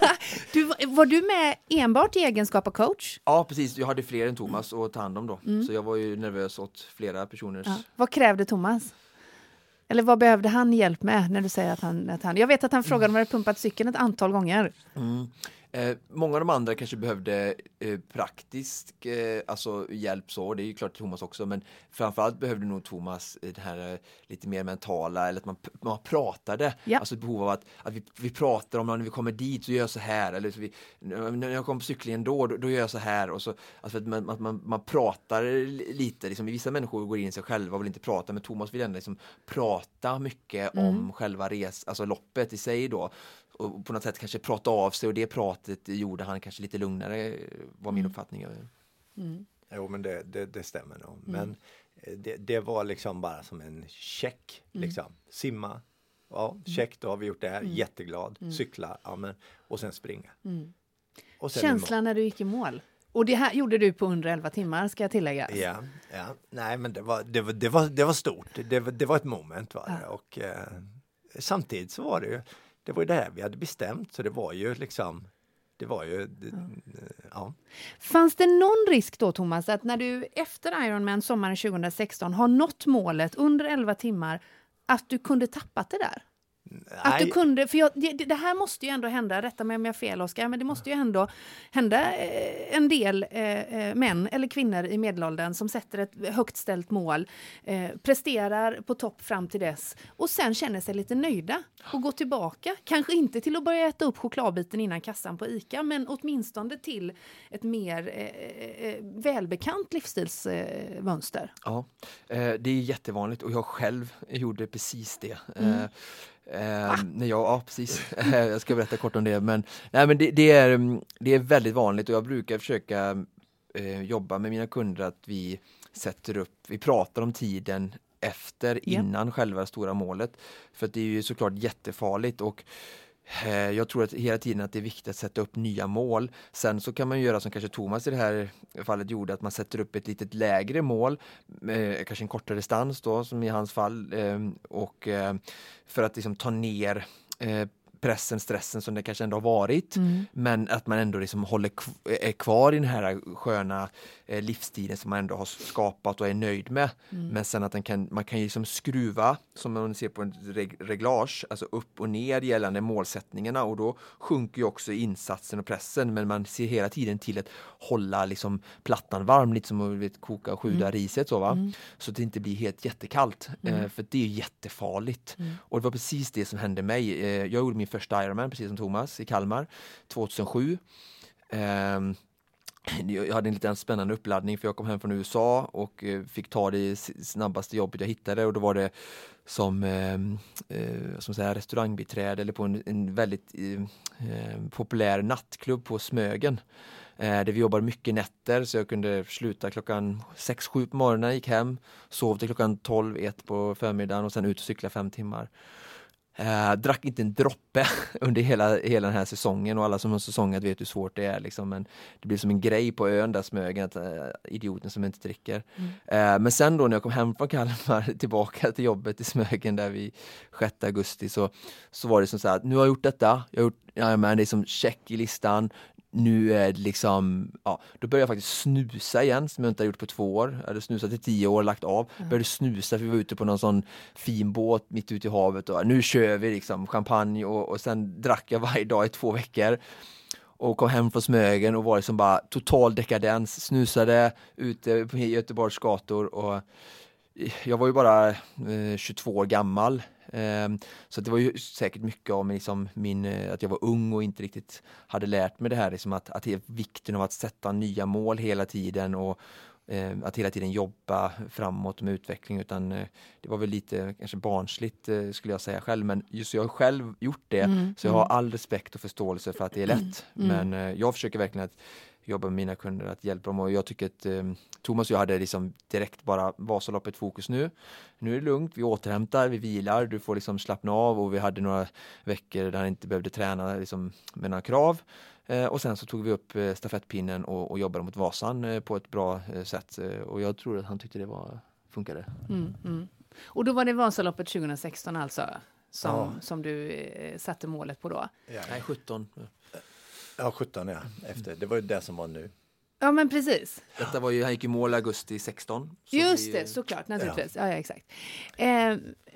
[LAUGHS] du, var- du med enbart i egenskap av coach? Ja precis, jag hade fler än Thomas att ta hand om då. Så jag var ju nervös åt flera personers Ja. Vad krävde Thomas? Eller vad behövde han hjälp med när du säger att han... Att han jag vet att han frågade om han hade pumpat cykeln ett antal gånger. Mm. Eh, många av de andra kanske behövde eh, praktisk eh, alltså hjälp så, det är ju klart Thomas också, men framförallt behövde nog Thomas eh, det här eh, lite mer mentala, eller att man, man pratade. Ja. Alltså behov av att, att vi, vi pratar om när vi kommer dit så gör jag så här, eller så vi, när jag kommer på cyklingen då, då, då gör jag så här. Och så, alltså att man, att man, man pratar li- lite, liksom, vissa människor går in i sig själva och vill inte prata, men Thomas vill ändå liksom prata mycket om själva res, alltså loppet i sig då och på något sätt kanske prata av sig och det pratet gjorde han kanske lite lugnare var min uppfattning. Jo men det, det, det stämmer nog. Men eh, det, det var liksom bara som en check. Liksom. Simma ja, check, då har vi gjort det här, jätteglad, cykla, ja, men, och sen springa. Och sen. Känslan när du gick i mål. Och det här gjorde du på under 11 timmar ska jag tillägga. Ja, ja, nej men det var, det var, det var, det var stort, det var, det var ett moment var det. och eh, samtidigt så var det ju, det var ju det här vi hade bestämt så det var ju liksom, det var ju, det, ja. Fanns det någon risk då Thomas att när du efter Ironman sommaren 2016 har nått målet under 11 timmar att du kunde tappat det där? Att du kunde, för jag, det, det här måste ju ändå hända, rätta mig om jag har fel Oskar, men det måste ju ändå hända eh, en del eh, eh, män eller kvinnor i medelåldern som sätter ett högt ställt mål, eh, presterar på topp fram till dess och sen känner sig lite nöjda och går tillbaka. Kanske inte till att börja äta upp chokladbiten innan kassan på ICA, men åtminstone till ett mer eh, eh, välbekant livsstilsmönster. Ja, det är jättevanligt och jag själv gjorde precis det. Eh, eh, när jag, ja, precis. [LAUGHS] Jag ska berätta kort om det. Men, nej, men det, det, är, mm, det är väldigt vanligt och jag brukar försöka eh, jobba med mina kunder att vi sätter upp, vi pratar om tiden efter, Ja. innan själva stora målet. För det är ju såklart jättefarligt och Eh, jag tror att hela tiden att det är viktigt att sätta upp nya mål. Sen så kan man göra som kanske Thomas i det här fallet gjorde, att man sätter upp ett litet lägre mål, eh, kanske en kortare distans då som i hans fall, eh, och för att liksom ta ner pressen, stressen som det kanske ändå har varit. Men att man ändå liksom håller är kvar i den här sköna eh, livsstilen som man ändå har skapat och är nöjd med. Men sen att kan, man kan ju liksom skruva, som man ser på en reg reglage, alltså upp och ner gällande målsättningarna och då sjunker ju också insatsen och pressen men man ser hela tiden till att hålla liksom plattan varm, lite som att koka och sjuda riset så va. Så att det inte blir helt jättekallt. Eh, för det är jättefarligt. Och det var precis det som hände mig. Eh, jag gjorde min första Ironman precis som Thomas i Kalmar 2007. Um, ehm, jag hade en liten spännande uppladdning för jag kom hem från USA och eh, fick ta det snabbaste jobbet jag hittade och då var det som, ehm, eh, som säga, restaurangbiträde eller på en, en väldigt eh, eh, populär nattklubb på Smögen. Eh, där vi jobbade mycket nätter så jag kunde sluta klockan 6-7 på morgonen, gick hem, sov till klockan 12-1 på förmiddagen och sen ut och cykla fem timmar. Eh, drack inte en droppe [LAUGHS] under hela, hela den här säsongen och alla som har säsongat vet hur svårt det är. Liksom. Men det blir som en grej på ön där Smögen, att, eh, idioten som inte dricker. Eh, men sen då när jag kom hem från Kalmar [LAUGHS] tillbaka till jobbet i Smögen där vi 6 augusti så, så var det som så här att nu har jag gjort detta, jag har gjort, ja, men det är som check i listan, nu är det liksom, ja, då började jag faktiskt snusa igen som jag inte har gjort på två år. Jag hade snusat i tio år, lagt av. Började snusa för vi var ute på någon sån fin båt mitt ute i havet och nu kör vi liksom champagne och, och sen drack jag varje dag i två veckor. Och kom hem från Smögen och var liksom bara total dekadens, snusade ute på Göteborgs gator och jag var ju bara eh, 22 år gammal. Eh, så det var ju säkert mycket av liksom min, eh, att jag var ung och inte riktigt hade lärt mig det här, liksom att, att det är vikten av att sätta nya mål hela tiden och eh, att hela tiden jobba framåt med utveckling utan eh, det var väl lite kanske barnsligt eh, skulle jag säga själv men just jag har själv gjort det så jag har all respekt och förståelse för att det är lätt men eh, jag försöker verkligen att jobba med mina kunder, att hjälpa dem och jag tycker att eh, Thomas och jag hade liksom direkt bara Vasaloppet fokus nu. Nu är det lugnt, vi återhämtar, vi vilar, du får liksom slappna av och vi hade några veckor där han inte behövde träna liksom, med några krav. Eh, och sen så tog vi upp eh, stafettpinnen och, och jobbade mot Vasan eh, på ett bra eh, sätt eh, och jag tror att han tyckte det var, funkade. Mm, mm. Och då var det Vasaloppet 2016 alltså som, Ja. som du eh, satte målet på då? Ja, Nej, 17. Ja 17 ja, efter. Det var ju det som var nu. Ja, men precis. Detta var ju, han gick i mål i augusti 16. så Just vi- det, såklart, naturligtvis. Ja, ja exakt. Eh,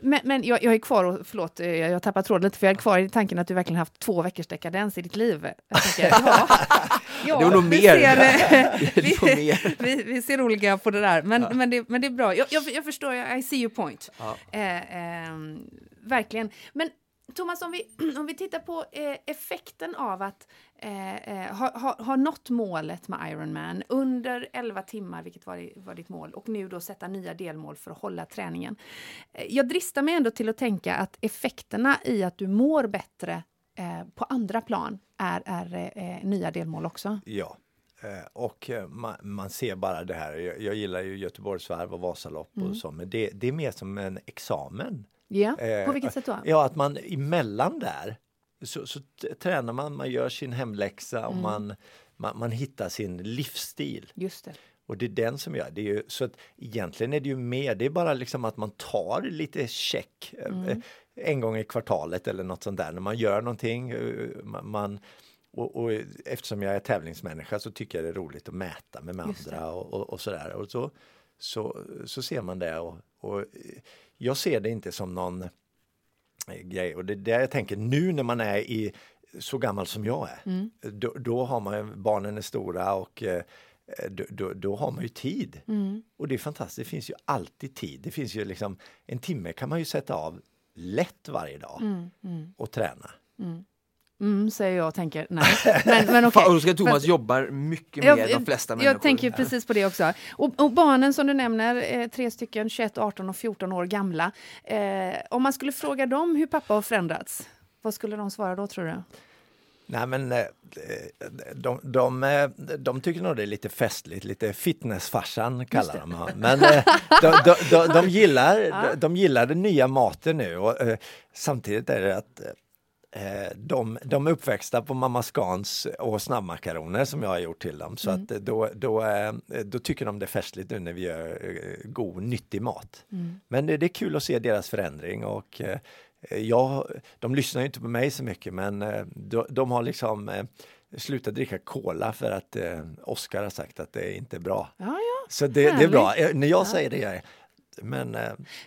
men men jag, jag är kvar, och, förlåt, eh, jag, jag tappar tråden lite, för jag är kvar i tanken att du verkligen haft två veckors dekadens i ditt liv. Jag tänker, ja, [LAUGHS] ja, Det var nog vi mer. Ser, [LAUGHS] eh, vi, mer. vi, vi ser olika på det där, men, men, det, men det är bra. Jag, jag, jag förstår, jag, I see your point. Ja. Eh, ehm, verkligen. Men Thomas, om vi, [CLEARS THROAT] om vi tittar på eh, effekten av att eh, eh, ha, ha, ha nått målet med Ironman under 11 timmar, vilket var, var ditt mål, och nu då sätta nya delmål för att hålla träningen. Eh, jag dristar mig ändå till att tänka att effekterna i att du mår bättre eh, på andra plan är, är eh, nya delmål också. Ja. Eh, Och man, man ser bara det här, jag, jag gillar ju Göteborgsvarv och Vasalopp och så, men det, det är mer som en examen. Ja, på Eh, vilket sätt då? Ja, att man emellan där så, så tränar man, man gör sin hemläxa Mm. och man, man, man hittar sin livsstil. Just det. Och det är den som gör det. Är ju, så att egentligen är det ju mer, det är bara liksom att man tar lite check eh, Mm. en gång i kvartalet eller något sånt där när man gör någonting. eh, Man, och, och eftersom jag är tävlingsmänniska så tycker jag det är roligt att mäta med, med andra och, och, och sådär. Och så, så, så ser man det och, och jag ser det inte som någon eh, grej och det är där jag tänker nu när man är i så gammal som jag är. Mm. Då, då har man barnen är stora och eh, då, då, då har man ju tid. Mm. Och det är fantastiskt, det finns ju alltid tid. Det finns ju liksom en timme kan man ju sätta av lätt varje dag Mm. Mm. och träna. Mm, säger jag och tänker nej. [LAUGHS] Men, men okej. Fan, Oskar Thomas Fast- jobbar mycket Jag- mer än de flesta människor. Jag tänker precis på det också. Och, och barnen som du nämner, eh, tre stycken, 21, 18 och 14 år gamla. Eh, om man skulle fråga dem hur pappa har förändrats, vad skulle de svara då tror du? Nej men eh, de, de, eh, de tycker nog det är lite festligt, lite fitnessfarsan kallar de honom. Men de, de, [LAUGHS] gillar, de, gillar den nya maten nu och samtidigt är det att de, de är uppväxta på Mamma Scans och snabbmakaroner som jag har gjort till dem. Så att eh, då, då, eh, då tycker de det är festligt nu när vi gör eh, god, nyttig mat. Men det, det är kul att se deras förändring och eh, jag, de lyssnar ju inte på mig så mycket men eh, de, de har liksom eh, slutat dricka cola för att eh, Oskar har sagt att det är inte är bra. Ja, ja. Så det, det är bra. Eh, När jag säger det, jag men eh,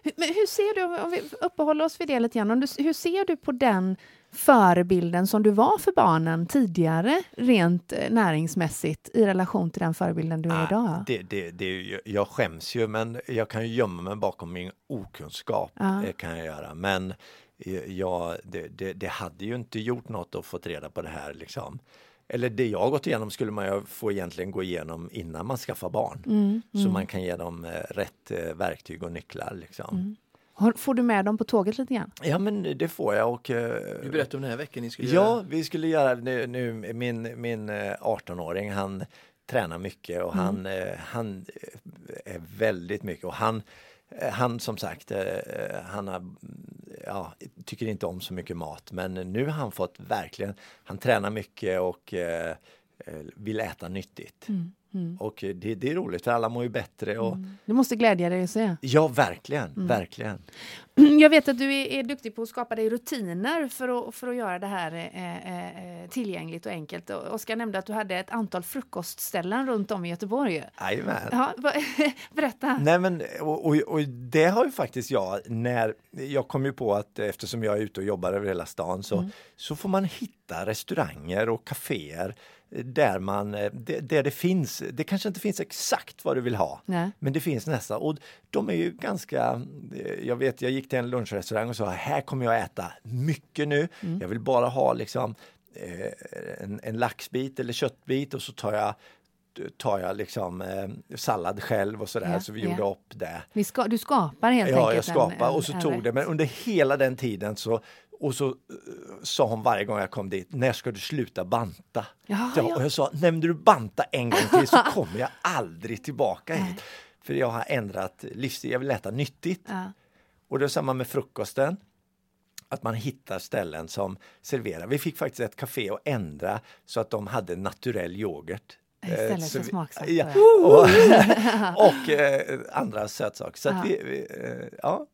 Hur- Men hur ser du, om vi uppehåller oss vid det lite grann, du, hur ser du på den förebilden som du var för barnen tidigare, rent eh, näringsmässigt, i relation till den förebilden du är idag? Ah, det, det, det, ju- jag skäms ju men jag kan ju gömma mig bakom min okunskap. Ja. eh, kan jag göra. Men eh, jag, det, det, det hade ju inte gjort något att få reda på det här. Liksom. Eller det jag gått igenom skulle man ju få egentligen gå igenom innan man skaffar barn. Mm, Så man kan ge dem rätt verktyg och nycklar. Liksom. Mm. Får du med dem på tåget lite grann? Ja men det får jag och eh, Du berättade om den här veckan ni skulle Ja, göra. vi skulle göra nu, nu min, min eh, 18-åring, han tränar mycket och han, eh, han eh, är väldigt mycket och han, eh, han som sagt, eh, han har, mm, ja, tycker inte om så mycket mat men nu har han fått verkligen, han tränar mycket och eh, eh, vill äta nyttigt. Och eh, det, det är roligt för alla mår ju bättre och Du måste glädja dig att se. ja, verkligen, verkligen. [CLEARS THROAT] Jag vet att du är, är duktig på att skapa dig rutiner för att, för att göra det här eh, eh, tillgängligt och enkelt. Och Oskar nämnde att du hade ett antal frukostställen runt om i Göteborg. Jajamän. Ja, [LAUGHS] berätta. Nej men och, och, och det har ju faktiskt jag när jag kom ju på att eftersom jag är ute och jobbar över hela stan så, Mm. så får man hitta restauranger och kaféer där man, eh, där det finns, det kanske inte finns exakt vad du vill ha. Nej. Men det finns nästan och de är ju ganska, eh, jag vet jag gick till en lunchrestaurang och sa här kommer jag äta mycket nu. Mm. Jag vill bara ha liksom eh, en, en laxbit eller köttbit och så tar jag tar jag liksom eh, sallad själv och sådär Ja, så vi ja. gjorde upp det. Vi ska, du skapar helt Ja, enkelt jag skapade en, och så en tog rätt. det men under hela den tiden så och så eh, sa hon varje gång jag kom dit, när ska du sluta banta? Ja, Så- ja. Och jag sa, nämner du banta en gång till så [LAUGHS] kommer jag aldrig tillbaka hit. För jag har ändrat livsstil, jag vill äta nyttigt. Ja. Och det är samma med frukosten. Att man hittar ställen som serverar. Vi fick faktiskt ett café att ändra så att de hade naturell yoghurt. Istället Eh, för så vi- smaksatt. Ja, då, [LAUGHS] och, [LAUGHS] och eh, andra sötsaker. Så, vi, vi, eh, ja.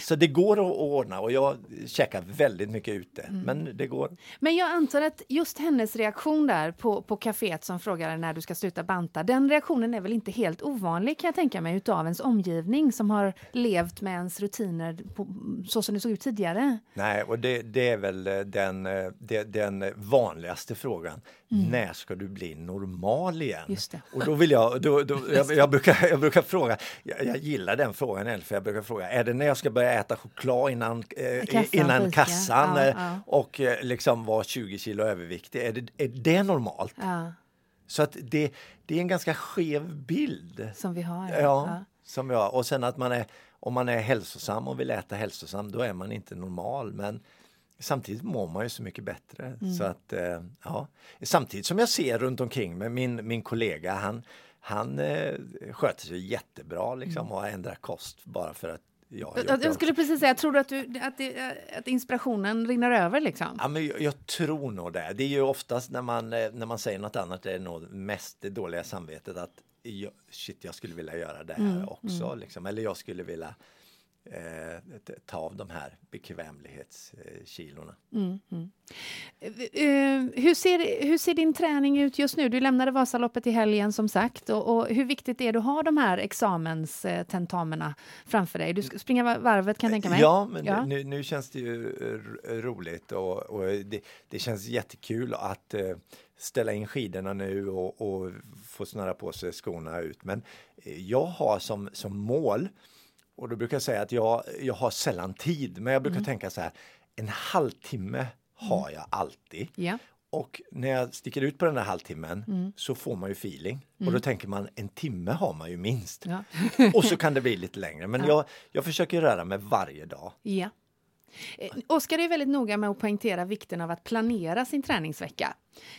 Så det går att ordna och jag käkar väldigt mycket ute. Mm. Men det går. Men jag antar att just hennes reaktion där på, på kaféet som frågade när du ska sluta banta, den reaktionen är väl inte helt ovanlig kan jag tänka mig utav ens omgivning som har levt med ens rutiner på, så som det såg ut tidigare. Nej, och det, det är väl eh, den, eh, det, den vanligaste frågan. När ska du bli normal igen? Mm. Just det. Och då vill jag, då, då, jag, [LAUGHS] jag, brukar, jag brukar fråga, jag, jag gillar den frågan, för jag brukar fråga, är det när jag ska börja äta choklad innan, eh, Kassan innan fika. kassan Ja, eh, ja. och eh, liksom vara 20 kilo överviktig? Är det, är det normalt? Ja, Så att det, det är en ganska skev bild. som vi har. Ja, som jag. Och sen att man är, om man är hälsosam och vill äta hälsosam, då är man inte normal. Men samtidigt mår man ju så mycket bättre. Så att, eh, ja. Samtidigt som jag ser runt omkring mig, min, min kollega, han, han eh, sköter sig jättebra liksom, och har ändrat kost bara för att gjort Jag, jag skulle precis säga, tror du att, du, att, det, att inspirationen rinner över liksom? Ja, men jag, jag tror nog det. Det är ju oftast när man, eh, när man säger något annat, det är nog mest det dåliga samvetet att jag, shit, jag skulle vilja göra det här också. Liksom. Eller jag skulle vilja ta av de här bekvämlighetskilorna. Eh, hur, ser, hur ser din träning ut just nu? Du lämnade Vasaloppet i helgen som sagt. Och, och hur viktigt är det att ha de här examenstentamina framför dig? Du ska springa va- varvet kan jag tänka mig. Ja, men Ja. Nu, nu känns det ju roligt och, och det, det känns jättekul att eh, ställa in skidorna nu och, och få snöra på sig skorna ut. Men eh, jag har som, som mål, och då brukar jag säga att jag, jag har sällan tid, men jag brukar tänka så här, en halvtimme har jag alltid. Ja. Och när jag sticker ut på den där halvtimmen så får man ju feeling. Och då tänker man en timme har man ju minst. Ja. Och så kan det bli lite längre. Men [LAUGHS] jag, jag försöker röra mig varje dag. Ja. Eh, Oskar är väldigt noga med att poängtera vikten av att planera sin träningsvecka.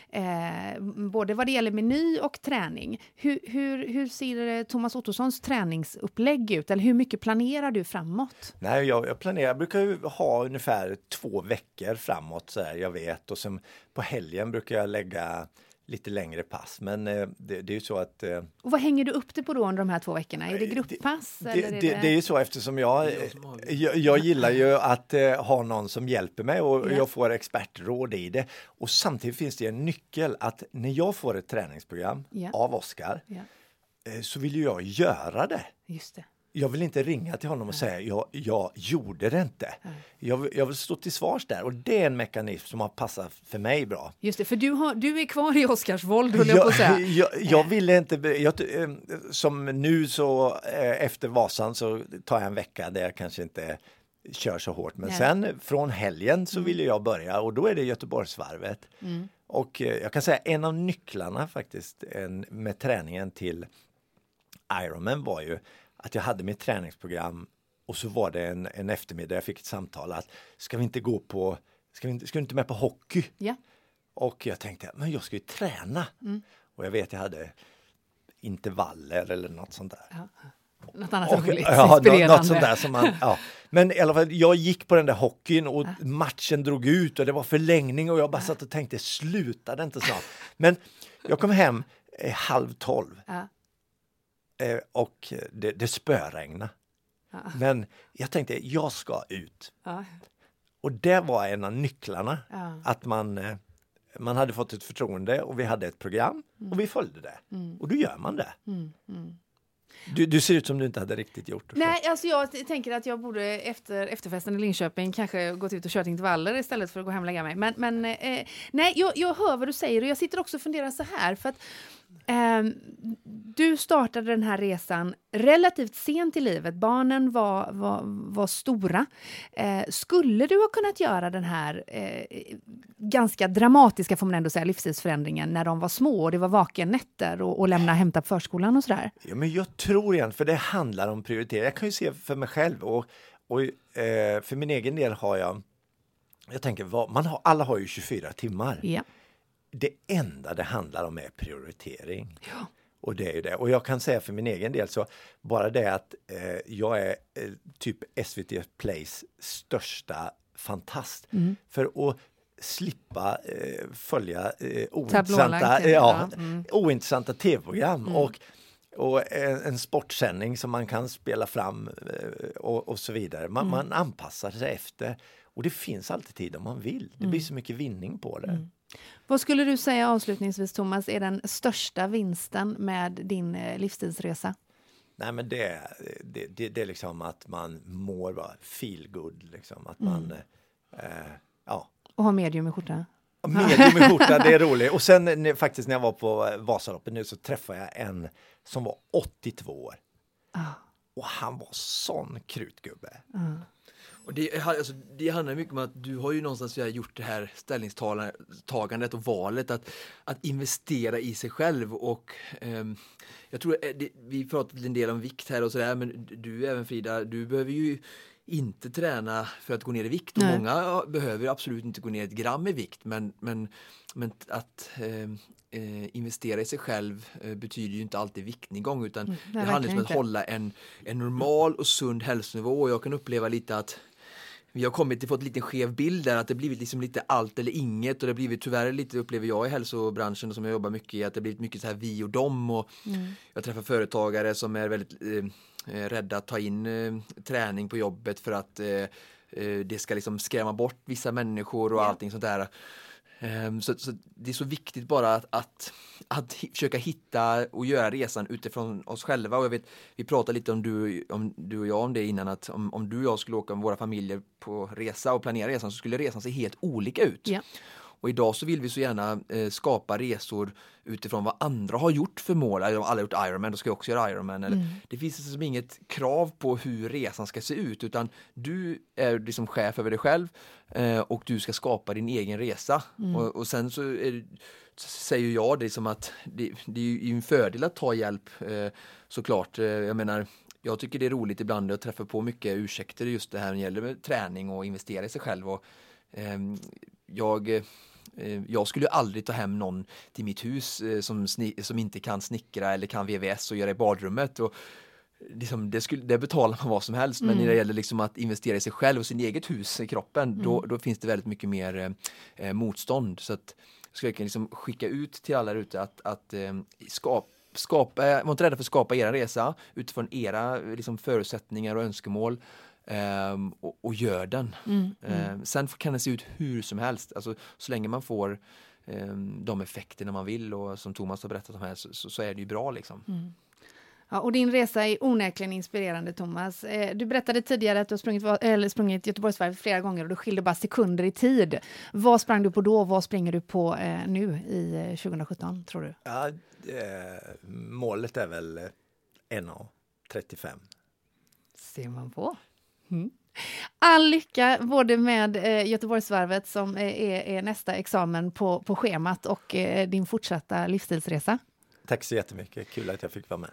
Eh, både vad det gäller meny och träning. Hur, hur, hur ser eh, Thomas Ottossons träningsupplägg ut? Eller hur mycket planerar du framåt? Nej, jag, jag planerar, jag brukar ju ha ungefär två veckor framåt så här, jag vet. Och sen på helgen brukar jag lägga lite längre pass. Men eh, det, det är ju så att eh, Och vad hänger du upp det på då under de här två veckorna? Är det grupppass? det, eller det, är det, det är ju så eftersom jag, har- jag, jag gillar ju att eh, ha någon som hjälper mig och Ja. jag får expertråd i det. Och samtidigt finns det en nyckel att när jag får ett träningsprogram Ja. av Oskar Ja, eh, så vill ju jag göra det. just det. Jag vill inte ringa till honom och säga jag, jag gjorde det inte. Jag, jag vill stå till svars där och det är en mekanism som har passat för mig bra. Just det, för du, har, du är kvar i Oscarsvold, höll jag på att säga. jag, jag ville inte, jag, eh, som nu så eh, efter Vasan så tar jag en vecka där jag kanske inte kör så hårt. Men Nej. sen från helgen så ville jag börja och då är det Göteborgsvarvet. Och eh, jag kan säga en av nycklarna faktiskt en, med träningen till Ironman var ju att jag hade mitt träningsprogram och så var det en, en eftermiddag jag fick ett samtal att ska vi inte gå på, ska vi inte, ska du inte med på hockey? Ja. Och jag tänkte, men jag ska ju träna. Mm. Och jag vet jag hade intervaller eller något sånt där. Något annat Och, roligt, [LAUGHS] ja, inspirerande. något sånt där som man, ja. Men i alla fall, jag gick på den där hockeyn och matchen drog ut och det var förlängning och jag bara satt och tänkte, sluta det inte snart. Men jag kom hem eh, halv tolv Ja. Eh, och det, det spöregnade. Men jag tänkte, jag ska ut. Ja. Och det var en av nycklarna. Ja. Att man, eh, man hade fått ett förtroende och vi hade ett program och vi följde det. Och då gör man det. Du, du ser ut som du inte hade riktigt gjort det. Nej, alltså jag tänker att jag borde efter efterfesten i Linköping kanske gått ut och kört intervaller istället för att gå hem och lägga mig. Men, men eh, nej, jag, jag hör vad du säger och jag sitter också och funderar så här för att ehm, du startade den här resan relativt sent i livet. Barnen var, var, var stora. Eh, skulle du ha kunnat göra den här eh, ganska dramatiska, får man ändå säga, livsstilsförändringen när de var små och det var vakennätter och, och lämna och hämta på förskolan och sådär? Ja, men jag tror igen, för det handlar om prioritering. Jag kan ju se för mig själv och, och eh, för min egen del har jag jag tänker, vad, man har, alla har ju 24 timmar. Ja. Det enda det handlar om är prioritering. Och det är ju det. Och jag kan säga för min egen del så bara det att eh, jag är eh, typ SVT Plays största fantast. Mm. För att slippa eh, följa eh, ointressanta, ja, ja. Mm. ointressanta tv-program. Och, och en, en sportsändning som man kan spela fram eh, och, och så vidare. Man, man anpassar sig efter. Och det finns alltid tid om man vill. Det blir så mycket vinning på det. Vad skulle du säga avslutningsvis, Thomas, är den största vinsten med din eh, livsstilsresa? Nej men det, det, det, det är liksom att man mår bara feel good liksom. Att man, eh, ja. Och ha medium i skjorta? Medium i skjorta, det är roligt. Och sen när, faktiskt när jag var på eh, Vasaloppet nu så träffade jag en som var 82 år. Ah. Och han var sån krutgubbe. Och det, alltså, det handlar mycket om att du har ju någonstans gjort det här ställningstagandet och valet att, att investera i sig själv och ehm, jag tror, eh, det, vi pratade en del om vikt här och sådär men du även Frida, du behöver ju inte träna för att gå ner i vikt. Och Nej. många behöver absolut inte gå ner ett gram i vikt men, men, men att eh, eh, investera i sig själv eh, betyder ju inte alltid viktnedgång utan nej, det handlar om att inte. hålla en, en normal och sund hälsonivå och jag kan uppleva lite att vi har kommit till fått en liten skev bild där att det blivit liksom lite allt eller inget och det har blivit tyvärr lite upplever jag i hälsobranschen som jag jobbar mycket i att det blivit mycket så här vi och dem och Mm. jag träffar företagare som är väldigt eh, eh, rädda att ta in eh, träning på jobbet för att eh, eh, det ska liksom skrämma bort vissa människor och Ja. allting sånt där. Ehm, så, så det är så viktigt bara att, att, att försöka hitta och göra resan utifrån oss själva. Och jag vet, vi pratade lite om du, om du och jag om det innan att om, om du och jag skulle åka med våra familjer på resa och planera resan så skulle resan se helt olika ut. Ja. Och idag så vill vi så gärna eh, skapa resor utifrån vad andra har gjort för mål. Alla har gjort Ironman, då ska jag också göra Ironman. Eller, Det finns liksom inget krav på hur resan ska se ut utan du är liksom chef över dig själv eh, och du ska skapa din egen resa. Och, och sen så, är, säger jag det som att det, det är en fördel att ta hjälp eh, såklart. Eh, jag menar jag tycker det är roligt ibland att träffa på mycket ursäkter just det här när det gäller träning och investera i sig själv. Och, ehm, jag, eh, jag skulle ju aldrig ta hem någon till mitt hus eh, som, som inte kan snickra eller kan VVS och göra i badrummet. Och, liksom, det, skulle, det betalar man vad som helst men när det gäller liksom att investera i sig själv och sin eget hus i kroppen då, då finns det väldigt mycket mer eh, eh, motstånd. Så att jag skulle verkligen liksom skicka ut till alla där ute att, att eh, skapa skapa, var inte rädda för att skapa er resa utifrån era liksom, förutsättningar och önskemål ehm, och, och gör den. Ehm, sen kan den se ut hur som helst, alltså, så länge man får ehm, de effekterna man vill och som Thomas har berättat om här så, så, så är det ju bra liksom. Ja, och din resa är onekligen inspirerande, Thomas. Eh, Du berättade tidigare att du har sprungit, eller sprungit Göteborgsvarvet flera gånger och du skilde bara sekunder i tid. Vad sprang du på då? Vad springer du på eh, nu i eh, 2017, tror du? Ja, eh, målet är väl eh, 1.35. ser man på. Mm. All lycka både med eh, Göteborgsvarvet som eh, är, är nästa examen på, på schemat och eh, din fortsatta livsstilsresa. Tack så jättemycket, kul att jag fick vara med.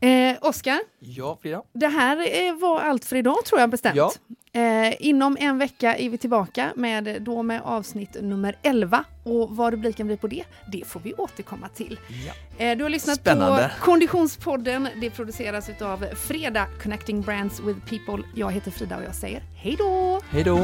Eh, Oskar, Ja, Frida? det här eh, var allt för idag tror jag bestämt. Ja. Eh, inom en vecka är vi tillbaka med, då med avsnitt nummer 11 och vad rubriken blir på det, det får vi återkomma till. Ja. Eh, du har lyssnat Spännande. på Konditionspodden. Det produceras av Freda Connecting Brands with People. Jag heter Frida och jag säger hej då! Hej då!